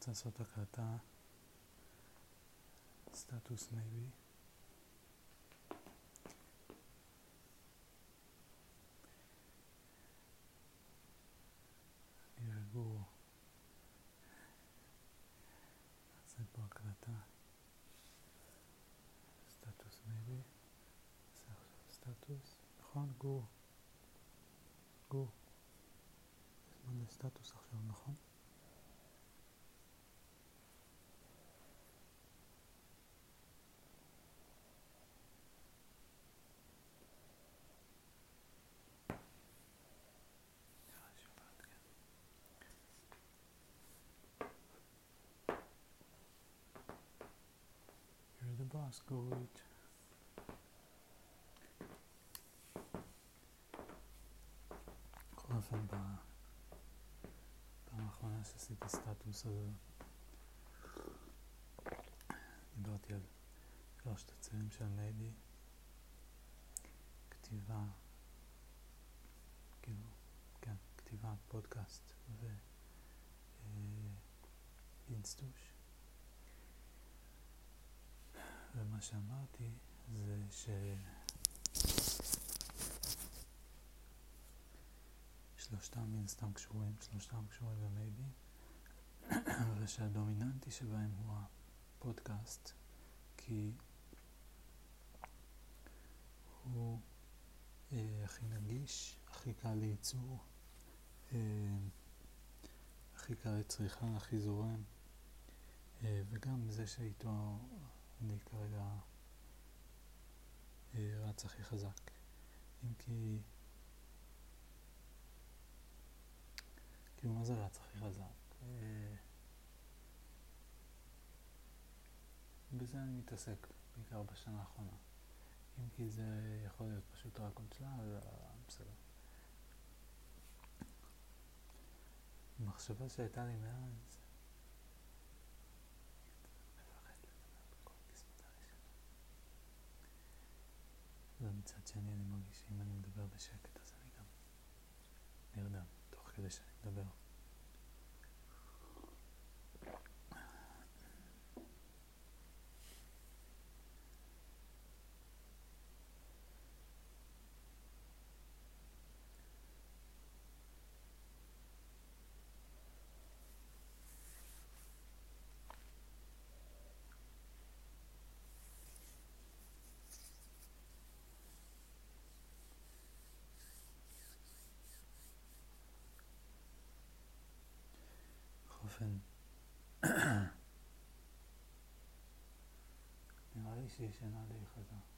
רוצה לעשות הקלטה, סטטוס maybe. אני רגוע. נעשה פה הקלטה. סטטוס maybe. נעשה עכשיו סטטוס. נכון? גור. גור. זמן לסטטוס עכשיו, נכון? Go eat. בכל אופן, ב- פעם האחרונה שעשיתי סטטוס אז דיברתי על שלושת הצירים של מייבי, כתיבה, כאילו, כן, כתיבה, פודקאסט ואינסטוש. ומה שאמרתי זה ש... שלושתם מן הסתם קשורים, שלושתם קשורים במייבי, ושהדומיננטי שבהם הוא הפודקאסט, כי הוא אה, הכי נגיש, הכי קל לייצור, אה, הכי קל לצריכה, הכי זורם, אה, וגם זה שאיתו אני כרגע אה, רץ הכי חזק. אם כי... כאילו, מה זה רץ הכי חזק? אה, בזה אני מתעסק, בעיקר בשנה האחרונה. אם כי זה יכול להיות פשוט רק עוד שלב, אבל בסדר. מחשבה שהייתה לי מאז, מפחד לדבר בקול בזכות הראשונה. ומצד שני אני מרגיש שאם אני מדבר בשקט אז אני גם נרדם תוך כדי שאני מדבר. אופן, נראה לי שהיא די חזק.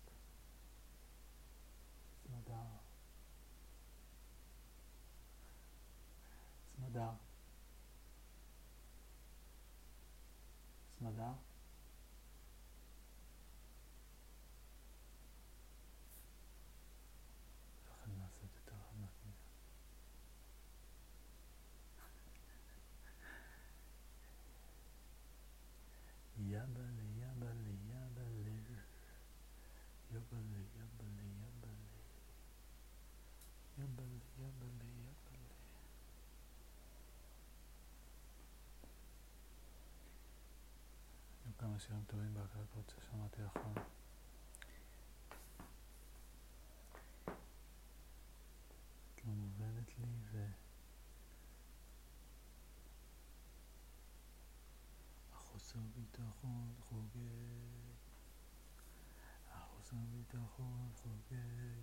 מפחד לעשות יותר חזק מזה. יבלה, יבלה, יבלה, יבלה, יבלה, יבלה, כמה שירים טובים בהקלטות ששמעתי לאחרונה. את לא מובנת לי ו... החוסר ביטחון חוגג, החוסר ביטחון חוגג,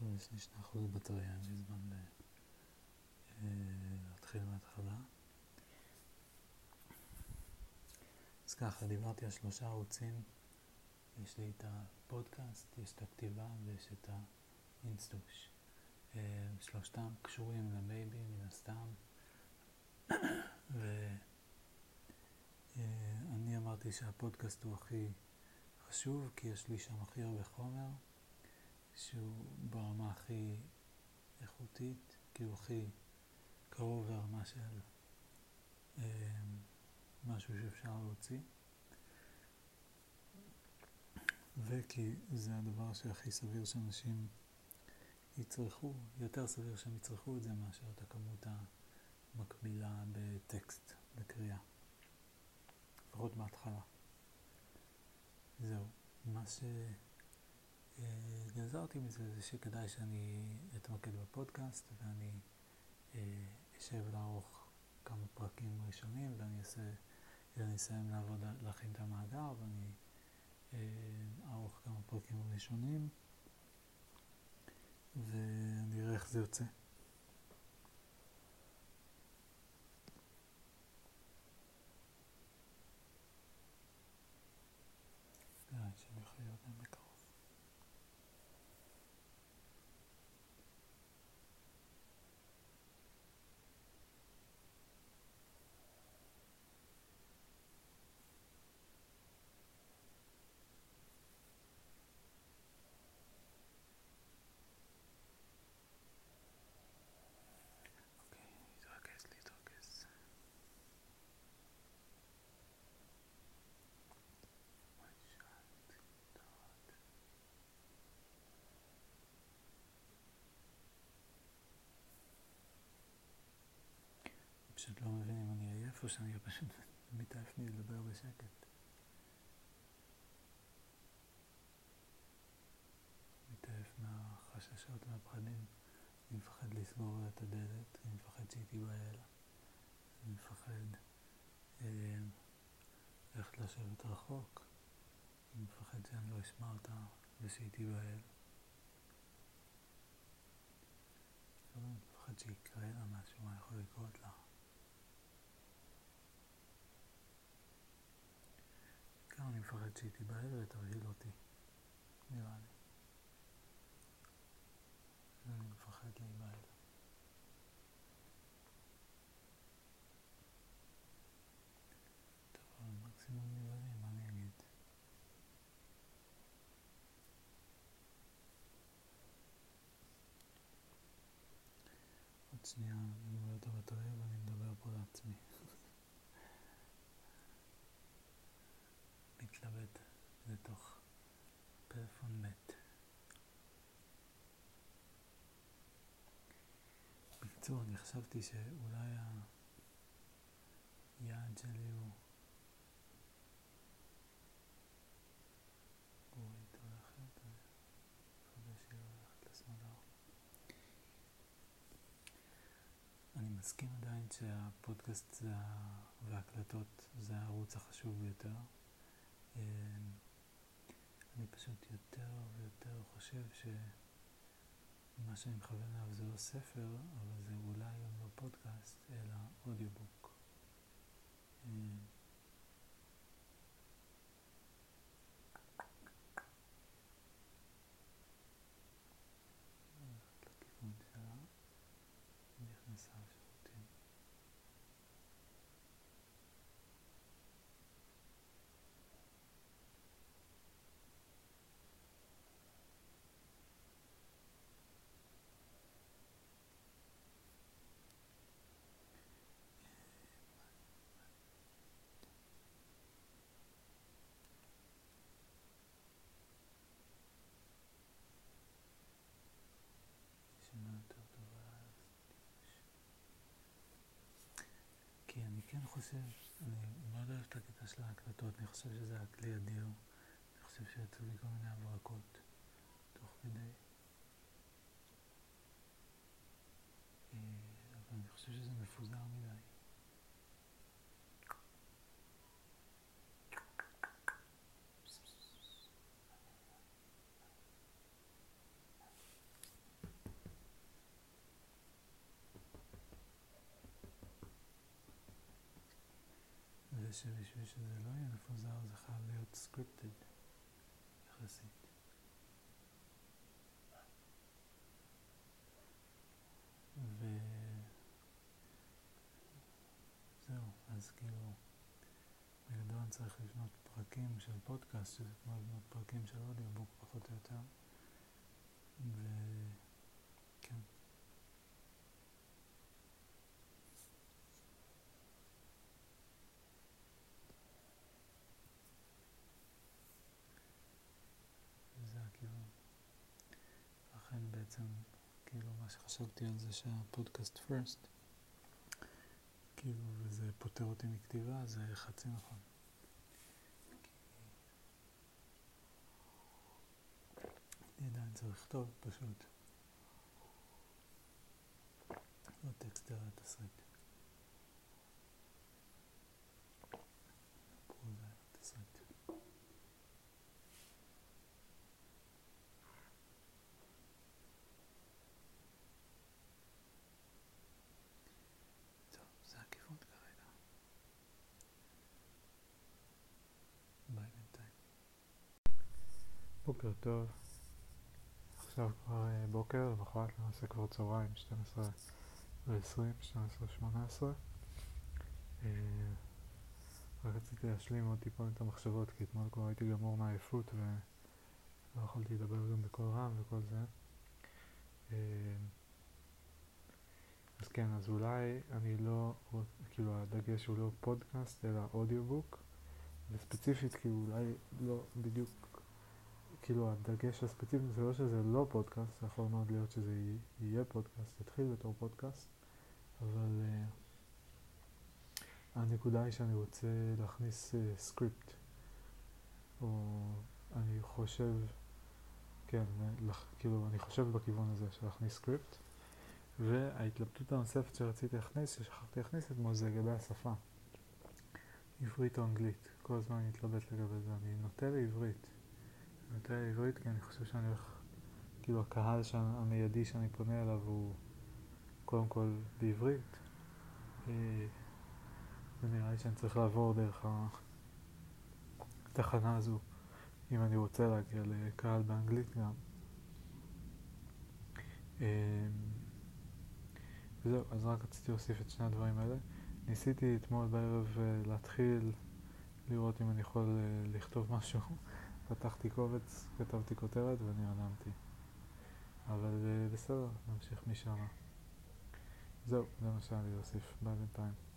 טוב, יש לי שני אחוז בטריה, אין לי זמן ל... אה, להתחיל מההתחלה. אז ככה, דיברתי על שלושה ערוצים. יש לי את הפודקאסט, יש את הכתיבה ויש את האינסטוש. אה, שלושתם קשורים למייבי מן הסתם. ואני אמרתי שהפודקאסט הוא הכי חשוב, כי יש לי שם הכי הרבה חומר, שהוא ברמה הכי איכותית, כי הוא הכי קרוב לרמה של אה, משהו שאפשר להוציא. וכי זה הדבר שהכי סביר שאנשים יצרכו, יותר סביר שהם יצרכו את זה מאשר את הכמות המקבילה בטקסט, בקריאה. לפחות בהתחלה. זהו. מה שגזרתי מזה זה שכדאי שאני אתמקד בפודקאסט ואני אה, אשב לערוך כמה פרקים ראשונים ואני אעשה, אני אסיים לעבוד, להכין את המאגר ואני אה, אערוך כמה פרקים ראשונים ואני אראה איך זה יוצא. פשוט לא מבין אם אני עייף או שאני פשוט מתעייף מלדבר בשקט. מתעייף מהחששות והפחדים. אני מפחד לסגור את הדלת, אני מפחד שהיא תיבהל. אני מפחד אה, ללכת לשבת רחוק. אני מפחד שאני לא אשמע אותה ושהיא תיבהל. אני מפחד שיקרה לה משהו, מה יכול לקרות לה. בעיקר אני מפחד שהיא תיבהל ותרגיל אותי, נראה לי. אני מפחד להיבהל. טוב, מקסימום נבהלים, מה אני אגיד? עוד שנייה אני אומר את הבטריה ואני מדבר פה לעצמי. מתלבט לתוך פלאפון מת. בקיצור, אני חשבתי שאולי היעד שלי הוא... מסכים עדיין שהפודקאסט וההקלטות זה הערוץ החשוב ביותר. אני פשוט יותר ויותר חושב שמה שאני מכוון אליו זה לא ספר, אבל זה אולי גם לא פודקאסט, אלא אודיובוק. כן חושב, אני מאוד אוהב את הקטע של ההקלטות, אני חושב שזה הכלי אדיר. אני חושב שיצאו לי כל מיני הברקות תוך כדי. אה, אבל אני חושב שזה מפוזר מדי. ושבשביל שזה לא יהיה מפוזר זה חייב להיות סקריפטד יחסית. וזהו, אז כאילו, בגדול צריך לבנות פרקים של פודקאסט, שזה כמו לבנות פרקים של אודיובוק פחות או יותר. וכן. בעצם, כאילו מה שחשבתי על זה שהפודקאסט פרסט, כאילו, וזה פוטר אותי מכתיבה, זה חצי נכון. אני עדיין צריך לכתוב פשוט. לא טקסט אלא תסריט. בוקר טוב. עכשיו כבר אה, בוקר, למחרת למעשה כבר צהריים, 12 ו-20, 12 18 רק רציתי להשלים עוד טיפה את המחשבות, כי אתמול כבר הייתי גמור מהעייפות ולא יכולתי לדבר גם בקול רם וכל זה. אה, אז כן, אז אולי אני לא, כאילו הדגש הוא לא פודקאסט אלא אודיובוק, וספציפית כאילו אולי לא בדיוק כאילו הדגש הספציפי זה לא שזה לא פודקאסט, זה יכול מאוד להיות שזה יהיה פודקאסט, יתחיל בתור פודקאסט, אבל אה, הנקודה היא שאני רוצה להכניס אה, סקריפט, או אני חושב, כן, לח, כאילו אני חושב בכיוון הזה של להכניס סקריפט, וההתלבטות הנוספת שרציתי להכניס, ששכחתי להכניס אתמול, זה לגבי השפה. עברית או אנגלית, כל הזמן אני מתלבט לגבי זה, אני נוטה לעברית. יותר עברית, כי אני חושב שאני הולך, כאילו הקהל המיידי שאני פונה אליו הוא קודם כל בעברית. ונראה אה, לי שאני צריך לעבור דרך התחנה הזו, אם אני רוצה להגיע לקהל באנגלית גם. אה, וזהו, אז רק רציתי להוסיף את שני הדברים האלה. ניסיתי אתמול בערב אה, להתחיל לראות אם אני יכול לכתוב משהו פתחתי קובץ, כתבתי כותרת ונרדמתי. אבל בסדר, נמשיך משם. זהו, זה מה שהיה לי להוסיף. ביי בינתיים.